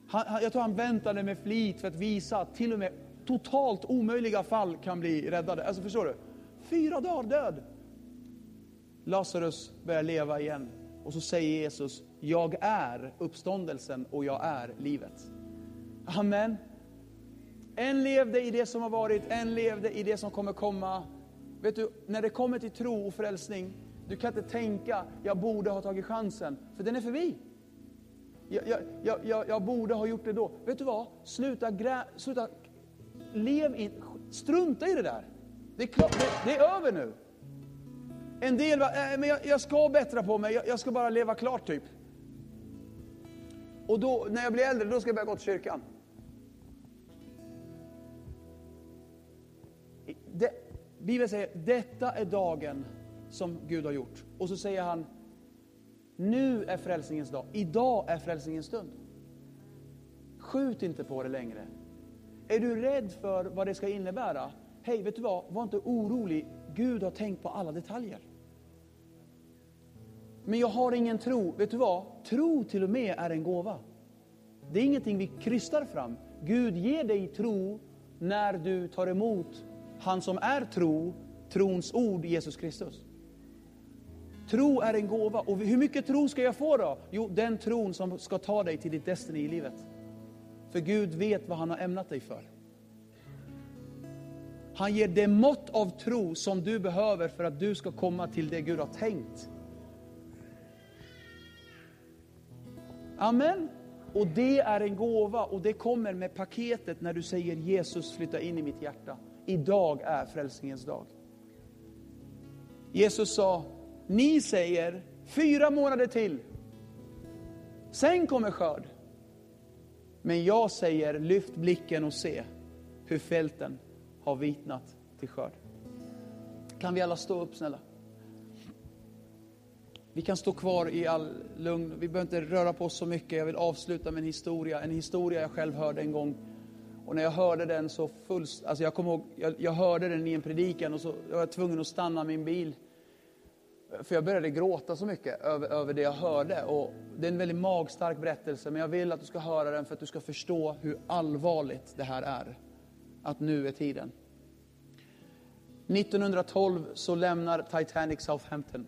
S1: Han, han, jag tror han väntade med flit för att visa att till och med totalt omöjliga fall kan bli räddade. Alltså förstår du? Fyra dagar död. Lazarus börjar leva igen. Och så säger Jesus, jag är uppståndelsen och jag är livet. Amen. En levde i det som har varit, en levde i det som kommer komma. Vet du, när det kommer till tro och frälsning, du kan inte tänka, jag borde ha tagit chansen, för den är förbi. Jag, jag, jag, jag, borde ha gjort det då. Vet du vad? Sluta, grä, sluta lev in, strunta i det där. Det är, klart, det, det är över nu. En del bara, äh, eh, men jag, jag, ska bättra på mig, jag, jag, ska bara leva klart typ. Och då, när jag blir äldre, då ska jag börja gå till kyrkan. Det, Bibeln säger, detta är dagen som Gud har gjort. Och så säger han, nu är frälsningens dag. Idag är frälsningens stund. Skjut inte på det längre. Är du rädd för vad det ska innebära? Hej, vet du vad? Var inte orolig. Gud har tänkt på alla detaljer. Men jag har ingen tro. Vet du vad? Tro till och med är en gåva. Det är ingenting vi krystar fram. Gud ger dig tro när du tar emot han som är tro, trons ord, Jesus Kristus. Tro är en gåva. Och hur mycket tro ska jag få då? Jo, den tron som ska ta dig till ditt destiny i livet. För Gud vet vad han har ämnat dig för. Han ger det mått av tro som du behöver för att du ska komma till det Gud har tänkt. Amen. Och det är en gåva och det kommer med paketet när du säger Jesus flytta in i mitt hjärta. Idag är frälsningens dag. Jesus sa, ni säger fyra månader till. Sen kommer skörd. Men jag säger lyft blicken och se hur fälten har vitnat till skörd. Kan vi alla stå upp snälla? Vi kan stå kvar i all lugn. Vi behöver inte röra på oss så mycket. Jag vill avsluta med en historia. En historia jag själv hörde en gång. Och när jag hörde den så fullst... Alltså jag kommer ihåg, jag, jag hörde den i en predikan och så var jag tvungen att stanna min bil för jag började gråta så mycket över, över det jag hörde. Och det är en väldigt magstark berättelse, men jag vill att du ska höra den för att du ska förstå hur allvarligt det här är. Att nu är tiden. 1912 så lämnar Titanic Southampton.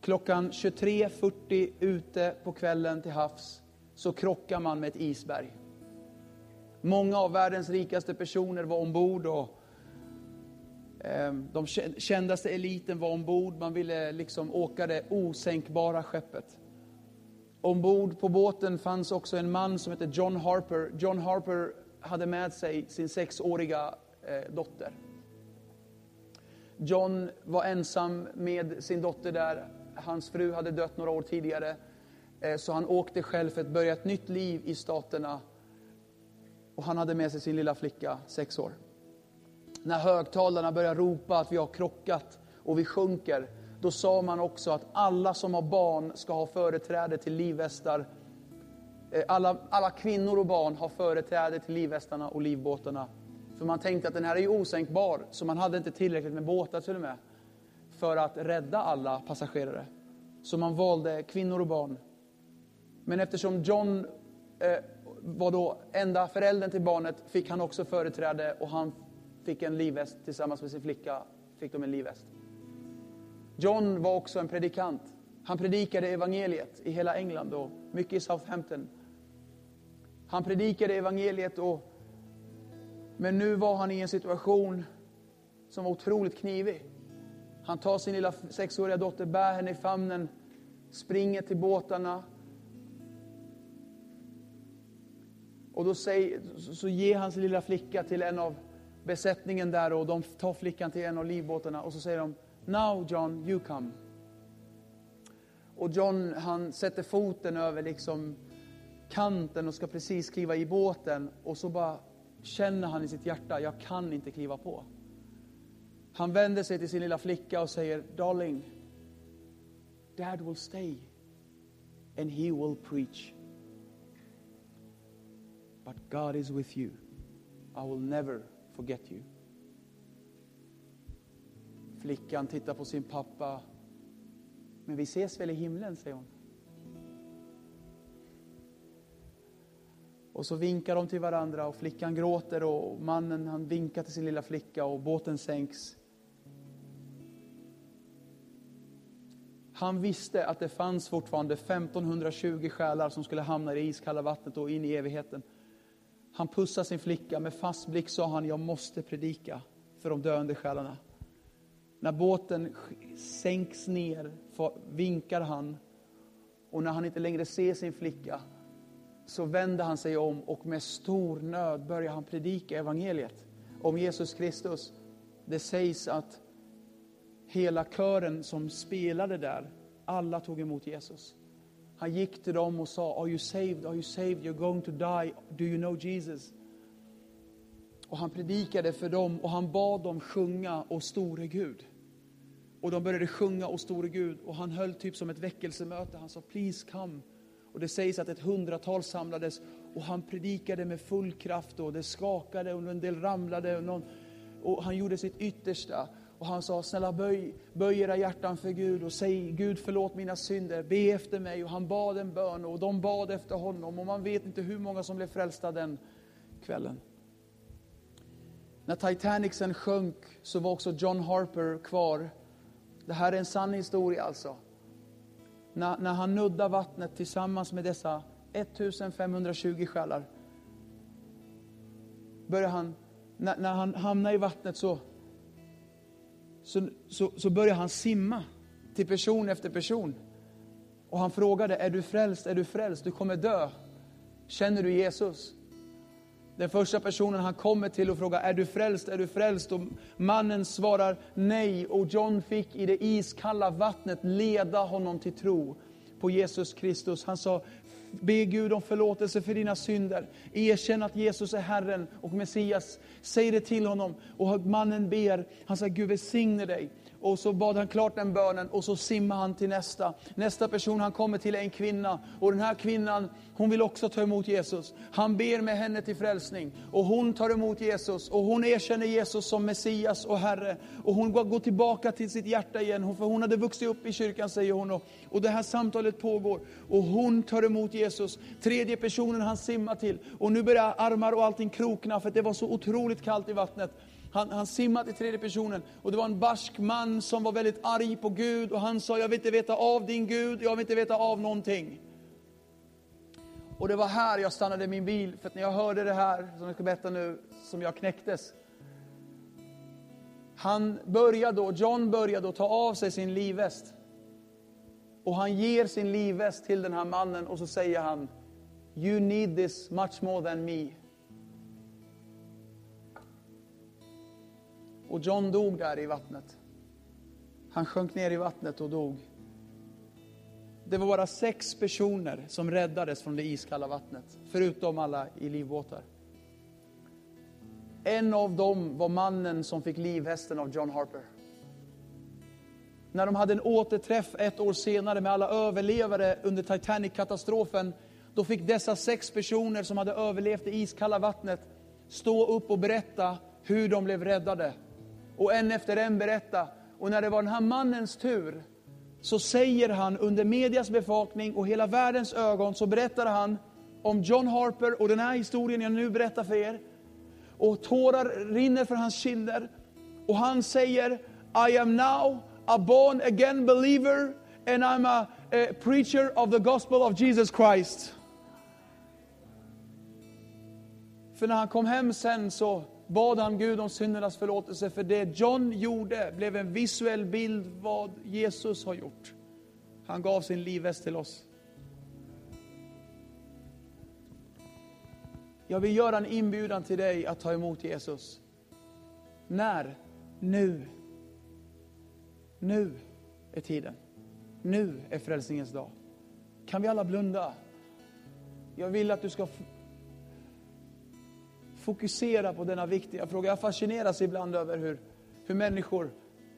S1: Klockan 23.40 ute på kvällen till havs så krockar man med ett isberg. Många av världens rikaste personer var ombord och Ehm, de kändaste eliten var ombord, man ville liksom åka det osänkbara skeppet. Ombord på båten fanns också en man som hette John Harper. John Harper hade med sig sin sexåriga eh, dotter. John var ensam med sin dotter där. Hans fru hade dött några år tidigare. Eh, så han åkte själv för att börja ett nytt liv i Staterna. Och han hade med sig sin lilla flicka, sex år när högtalarna börjar ropa att vi har krockat och vi sjunker, då sa man också att alla som har barn ska ha företräde till livvästar. Eh, alla, alla kvinnor och barn har företräde till livvästarna och livbåtarna. För man tänkte att den här är ju osänkbar, så man hade inte tillräckligt med båtar till och med för att rädda alla passagerare. Så man valde kvinnor och barn. Men eftersom John eh, var då enda föräldern till barnet fick han också företräde och han fick en livväst tillsammans med sin flicka. fick de en livväst. John var också en predikant. Han predikade evangeliet i hela England och mycket i Southampton. Han predikade evangeliet och men nu var han i en situation som var otroligt knivig. Han tar sin lilla sexåriga dotter, bär henne i famnen, springer till båtarna. Och då säger, så ger han sin lilla flicka till en av besättningen där och de tar flickan till en av livbåtarna och så säger de Now John, you come. Och John han sätter foten över liksom kanten och ska precis kliva i båten och så bara känner han i sitt hjärta, jag kan inte kliva på. Han vänder sig till sin lilla flicka och säger, Darling, Dad will stay and he will preach. But God is with you. I will never forget you. Flickan tittar på sin pappa. Men vi ses väl i himlen, säger hon. Och så vinkar de till varandra och flickan gråter och mannen han vinkar till sin lilla flicka och båten sänks. Han visste att det fanns fortfarande 1520 själar som skulle hamna i det iskalla vattnet och in i evigheten. Han pussar sin flicka, med fast blick sa han, jag måste predika för de döende själarna. När båten sänks ner vinkar han och när han inte längre ser sin flicka så vänder han sig om och med stor nöd börjar han predika evangeliet om Jesus Kristus. Det sägs att hela kören som spelade där, alla tog emot Jesus. Han gick till dem och sa, Are you saved? Are you saved? You're going to die. Do you know Jesus? Och han predikade för dem och han bad dem sjunga O store Gud. Och de började sjunga O store Gud och han höll typ som ett väckelsemöte. Han sa, Please come. Och det sägs att ett hundratal samlades och han predikade med full kraft och det skakade och en del ramlade och, någon, och han gjorde sitt yttersta. Och han sa, snälla böj, böj era hjärtan för Gud och säg, Gud förlåt mina synder, be efter mig. Och han bad en bön och de bad efter honom och man vet inte hur många som blev frälsta den kvällen. När Titanic sen sjönk så var också John Harper kvar. Det här är en sann historia alltså när, när han nuddar vattnet tillsammans med dessa 1520 själar, börjar han, när, när han hamnar i vattnet så, så, så, så började han simma till person efter person. Och han frågade, är du frälst, är du frälst, du kommer dö. Känner du Jesus? Den första personen han kommer till och frågar, är du frälst, är du frälst? Och mannen svarar nej och John fick i det iskalla vattnet leda honom till tro på Jesus Kristus. Han sa, be Gud om förlåtelse för dina synder. Erkänn att Jesus är Herren och Messias. Säg det till honom. Och mannen ber, han säger Gud välsigne dig. Och så bad han klart den bönen och så simmade han till nästa. Nästa person han kommer till är en kvinna. Och den här kvinnan, hon vill också ta emot Jesus. Han ber med henne till frälsning. Och hon tar emot Jesus. Och hon erkänner Jesus som Messias och Herre. Och hon går tillbaka till sitt hjärta igen. För hon hade vuxit upp i kyrkan säger hon. Och, och det här samtalet pågår. Och hon tar emot Jesus. Tredje personen han simmar till. Och nu börjar armar och allting krokna för det var så otroligt kallt i vattnet. Han, han simmade i tredje personen och det var en barsk man som var väldigt arg på Gud och han sa, jag vill inte veta av din Gud, jag vill inte veta av någonting. Och det var här jag stannade min bil, för att när jag hörde det här, som jag ska berätta nu, som jag knäcktes. Han började då, John började då ta av sig sin livväst. Och han ger sin livväst till den här mannen och så säger han, You need this much more than me. Och John dog där i vattnet. Han sjönk ner i vattnet och dog. Det var bara sex personer som räddades från det iskalla vattnet, förutom alla i livbåtar. En av dem var mannen som fick livhästen av John Harper. När de hade en återträff ett år senare med alla överlevare under Titanic-katastrofen Då fick dessa sex personer som hade överlevt det iskalla vattnet stå upp och berätta hur de blev räddade. Och en efter en berätta. Och när det var den här mannens tur så säger han under medias bevakning och hela världens ögon så berättar han om John Harper och den här historien jag nu berättar för er. Och tårar rinner för hans kinder. Och han säger I am now a born again believer and I'm a, a preacher of the gospel of Jesus Christ. För när han kom hem sen så bad han Gud om syndernas förlåtelse, för det John gjorde blev en visuell bild vad Jesus har gjort. Han gav sin livväst till oss. Jag vill göra en inbjudan till dig att ta emot Jesus. När? Nu. Nu är tiden. Nu är frälsningens dag. Kan vi alla blunda? Jag vill att du ska fokusera på denna viktiga fråga. Jag fascineras ibland över hur, hur människor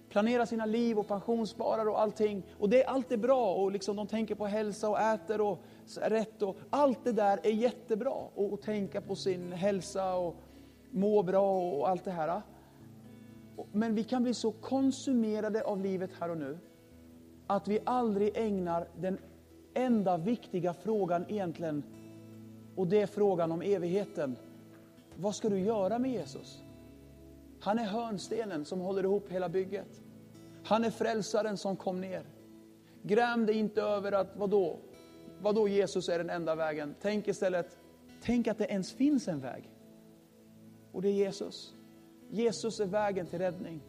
S1: planerar sina liv och pensionssparar och allting. Och det, allt är bra och liksom de tänker på hälsa och äter och rätt. Och, allt det där är jättebra. Och, och tänka på sin hälsa och må bra och allt det här. Men vi kan bli så konsumerade av livet här och nu att vi aldrig ägnar den enda viktiga frågan egentligen och det är frågan om evigheten. Vad ska du göra med Jesus? Han är hörnstenen som håller ihop hela bygget. Han är frälsaren som kom ner. Gräm dig inte över att, vadå? Vadå Jesus är den enda vägen? Tänk istället, tänk att det ens finns en väg. Och det är Jesus. Jesus är vägen till räddning.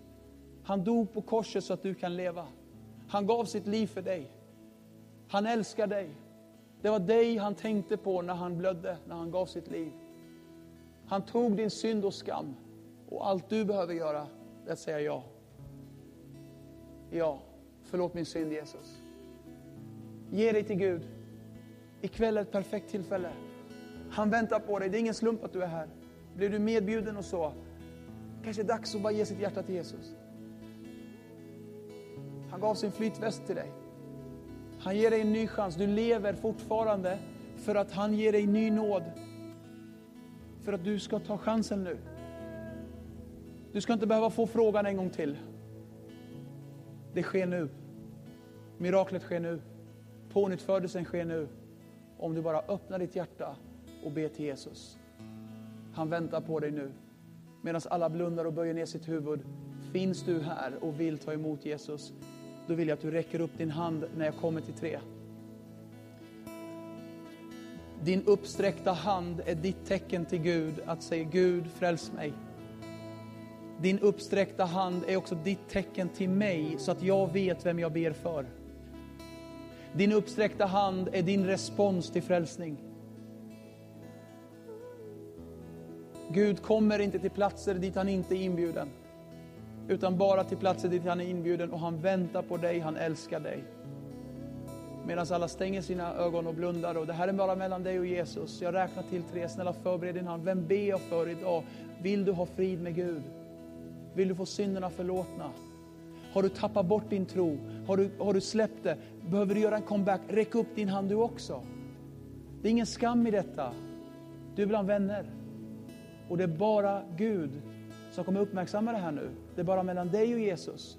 S1: Han dog på korset så att du kan leva. Han gav sitt liv för dig. Han älskar dig. Det var dig han tänkte på när han blödde, när han gav sitt liv. Han tog din synd och skam. Och allt du behöver göra är att säga ja. Ja, förlåt min synd Jesus. Ge dig till Gud. Ikväll är ett perfekt tillfälle. Han väntar på dig. Det är ingen slump att du är här. Blir du medbjuden och så, kanske är dags att bara ge sitt hjärta till Jesus. Han gav sin flytväst till dig. Han ger dig en ny chans. Du lever fortfarande för att han ger dig ny nåd för att du ska ta chansen nu. Du ska inte behöva få frågan en gång till. Det sker nu. Miraklet sker nu. Pånyttfödelsen sker nu. Om du bara öppnar ditt hjärta och ber till Jesus. Han väntar på dig nu. Medan alla blundar och böjer ner sitt huvud. Finns du här och vill ta emot Jesus, då vill jag att du räcker upp din hand när jag kommer till tre. Din uppsträckta hand är ditt tecken till Gud att säga Gud fräls mig. Din uppsträckta hand är också ditt tecken till mig så att jag vet vem jag ber för. Din uppsträckta hand är din respons till frälsning. Gud kommer inte till platser dit han inte är inbjuden. Utan bara till platser dit han är inbjuden och han väntar på dig, han älskar dig. Medan alla stänger sina ögon och blundar. Och det här är bara mellan dig och Jesus. Jag räknar till tre. Snälla förbered din hand. Vem ber jag för idag? Vill du ha frid med Gud? Vill du få synderna förlåtna? Har du tappat bort din tro? Har du, har du släppt det? Behöver du göra en comeback? Räck upp din hand du också. Det är ingen skam i detta. Du är bland vänner. Och det är bara Gud som kommer uppmärksamma det här nu. Det är bara mellan dig och Jesus.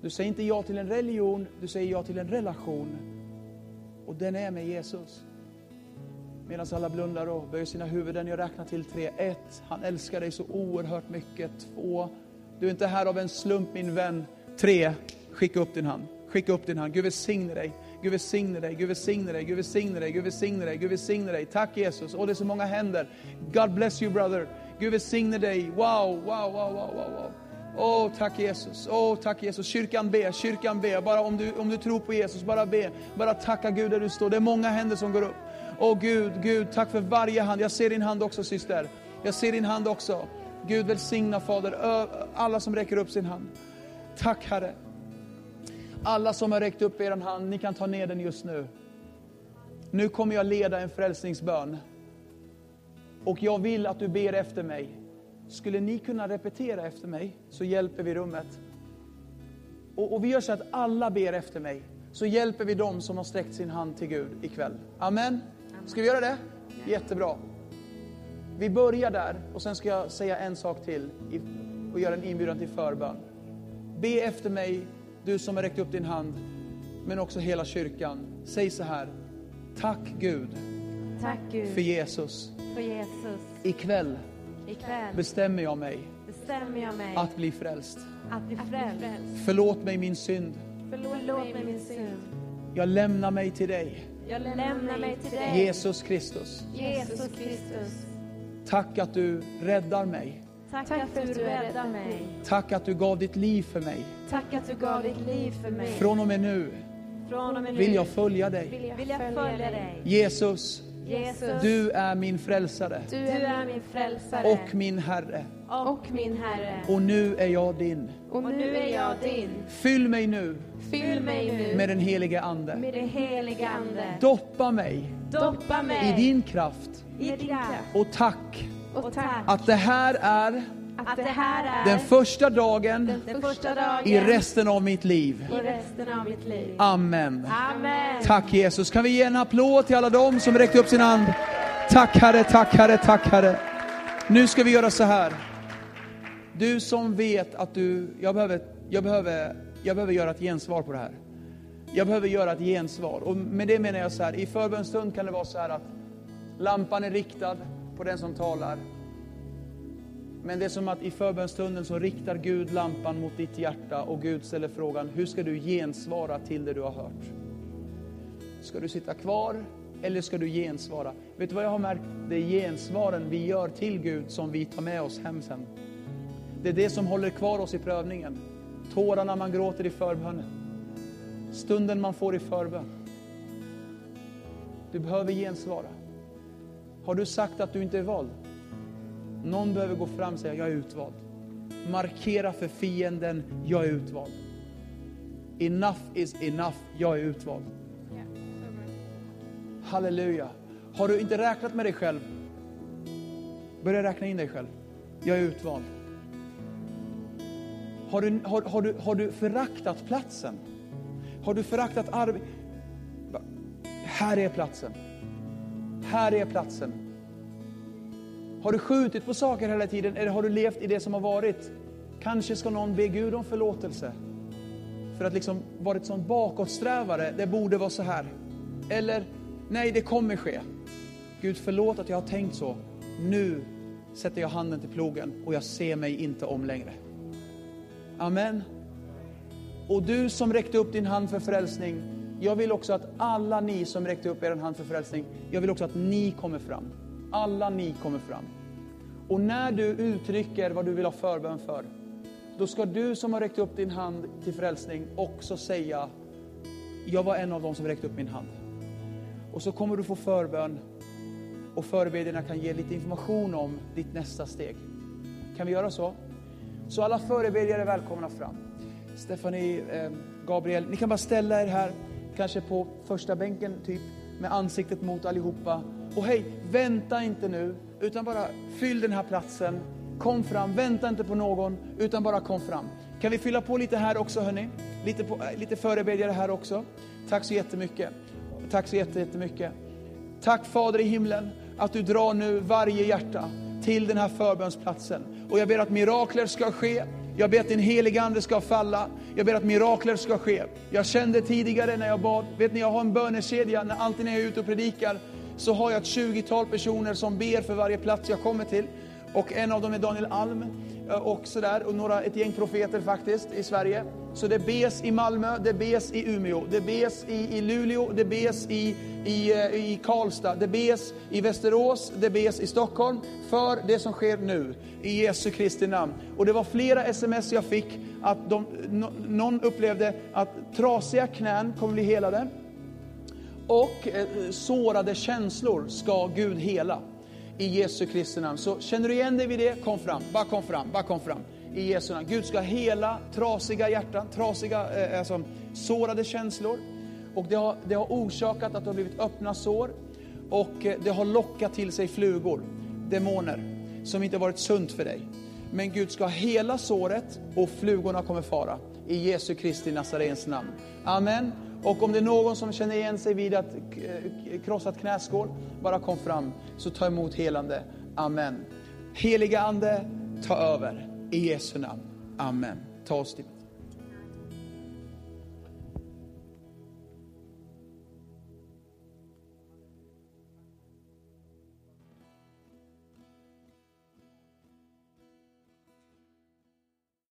S1: Du säger inte ja till en religion, du säger ja till en relation. Och den är med Jesus. Medan alla blundar och böjer sina huvuden. Jag räknar till tre. Ett, han älskar dig så oerhört mycket. Två, du är inte här av en slump min vän. Tre, skicka upp din hand. Skicka upp din hand. Gud välsigne dig. Gud välsigne dig, Gud välsigne dig, Gud välsigne dig, Gud välsigne dig, Gud välsigne dig. Tack Jesus. Och det är så många händer. God bless you brother. Gud välsigne dig. Wow, wow, wow, wow, wow. wow. Åh, oh, tack Jesus. Åh, oh, tack Jesus. Kyrkan be, kyrkan be. Bara om du, om du tror på Jesus, bara be. Bara tacka Gud där du står. Det är många händer som går upp. Åh oh, Gud, Gud, tack för varje hand. Jag ser din hand också syster. Jag ser din hand också. Gud välsigna Fader, alla som räcker upp sin hand. Tack Herre. Alla som har räckt upp er hand, ni kan ta ner den just nu. Nu kommer jag leda en frälsningsbön. Och jag vill att du ber efter mig. Skulle ni kunna repetera efter mig så hjälper vi rummet. Och, och vi gör så att alla ber efter mig. Så hjälper vi dem som har sträckt sin hand till Gud ikväll. Amen. Ska vi göra det? Jättebra. Vi börjar där och sen ska jag säga en sak till och göra en inbjudan till förbön. Be efter mig, du som har räckt upp din hand, men också hela kyrkan. Säg så här. Tack Gud,
S2: Tack Gud
S1: för Jesus.
S2: för Jesus.
S1: Ikväll
S2: Ikväll
S1: bestämmer jag mig
S2: bestämmer jag mig
S1: att bli frälst.
S2: att bli frälst.
S1: Förlåt mig min synd.
S2: Förlåt mig min synd.
S1: Jag lämnar mig till dig,
S2: Jag lämnar mig till dig,
S1: Jesus Kristus.
S2: Jesus Kristus.
S1: Tack att du räddar mig.
S2: Tack, för att du räddar mig.
S1: Tack att du gav ditt liv för mig.
S2: Tack att du gav ditt liv för mig.
S1: Från och med nu
S2: Från och med nu
S1: vill jag följa dig.
S2: vill jag följa dig.
S1: Jesus,
S2: Jesus,
S1: du är min frälsare
S2: du är min frälsare
S1: och min Herre.
S2: och min Herre.
S1: Och nu är jag din.
S2: Och nu är jag din.
S1: Fyll mig nu
S2: Fyll mig nu
S1: med den helige Ande.
S2: med det heliga Ande.
S1: Doppa mig
S2: Doppa mig
S1: i din kraft.
S2: i din kraft.
S1: Och tack
S2: Och tack
S1: att det här är
S2: att det här är
S1: den första dagen
S2: den första dagen
S1: i resten av mitt liv.
S2: i resten av mitt liv.
S1: Amen.
S2: Amen.
S1: Tack Jesus. Kan vi ge en applåd till alla dem som räckte upp sin hand? Tack Herre, tack Herre, tack Herre. Nu ska vi göra så här. Du som vet att du, jag behöver, jag behöver, jag behöver göra ett gensvar på det här. Jag behöver göra ett gensvar. Och med det menar jag så här, i förbönstund kan det vara så här att lampan är riktad på den som talar. Men det är som att i förbönstunden så riktar Gud lampan mot ditt hjärta och Gud ställer frågan, hur ska du gensvara till det du har hört? Ska du sitta kvar eller ska du gensvara? Vet du vad jag har märkt? Det är gensvaren vi gör till Gud som vi tar med oss hem sen. Det är det som håller kvar oss i prövningen. Tårarna man gråter i förbönen. Stunden man får i förbön. Du behöver gensvara. Har du sagt att du inte är vald? Någon behöver gå fram och säga, jag är utvald. Markera för fienden, jag är utvald. Enough is enough, jag är utvald. Halleluja. Har du inte räknat med dig själv? Börja räkna in dig själv. Jag är utvald. Har du, har, har du, har du föraktat platsen? Har du föraktat arbetet? Här är platsen. Här är platsen. Har du skjutit på saker hela tiden eller har du levt i det som har varit? Kanske ska någon be Gud om förlåtelse. För att liksom varit sån bakåtsträvare, det borde vara så här. Eller, nej det kommer ske. Gud förlåt att jag har tänkt så. Nu sätter jag handen till plogen och jag ser mig inte om längre. Amen. Och du som räckte upp din hand för frälsning, jag vill också att alla ni som räckte upp er hand för frälsning, jag vill också att ni kommer fram. Alla ni kommer fram. Och när du uttrycker vad du vill ha förbön för, då ska du som har räckt upp din hand till frälsning också säga, jag var en av dem som räckte upp min hand. Och så kommer du få förbön och förebedjarna kan ge lite information om ditt nästa steg. Kan vi göra så? Så alla förebedjare är välkomna fram. Stephanie, eh, Gabriel, ni kan bara ställa er här, kanske på första bänken typ, med ansiktet mot allihopa. Och hej, vänta inte nu, utan bara fyll den här platsen. Kom fram, vänta inte på någon, utan bara kom fram. Kan vi fylla på lite här också hörni? Lite, på, eh, lite förebedjare här också. Tack så jättemycket. Tack så jättemycket. Tack Fader i himlen att du drar nu varje hjärta till den här förbönsplatsen. Och jag ber att mirakler ska ske. Jag ber att din heliga Ande ska falla. Jag ber att mirakler ska ske. Jag kände tidigare när jag bad, vet ni jag har en bönekedja, när, alltid när jag är ute och predikar så har jag ett 20-tal personer som ber för varje plats jag kommer till. Och en av dem är Daniel Alm eh, och sådär, och några, ett gäng profeter faktiskt i Sverige. Så det bes i Malmö, det bes i Umeå, det bes i, i Luleå, det bes i, i, eh, i Karlstad, det bes i Västerås, det bes i Stockholm för det som sker nu i Jesu Kristi namn. Och det var flera sms jag fick att de, no, någon upplevde att trasiga knän kommer bli helade och eh, sårade känslor ska Gud hela i Jesu Kristi namn. Så känner du igen dig vid det, kom fram, bara kom fram, bara kom fram. I Jesu namn. Gud ska hela trasiga hjärtan, trasiga, eh, eh alltså sårade känslor. Och det har, det har orsakat att det har blivit öppna sår. Och eh, det har lockat till sig flugor, demoner, som inte varit sunt för dig. Men Gud ska hela såret och flugorna kommer fara. I Jesu Kristi Nazarens namn. Amen. Och om det är någon som känner igen sig vid att eh, krossat knäskål, bara kom fram så ta emot helande. Amen. Heliga Ande, ta över. I Jesu namn. Amen. Ta oss till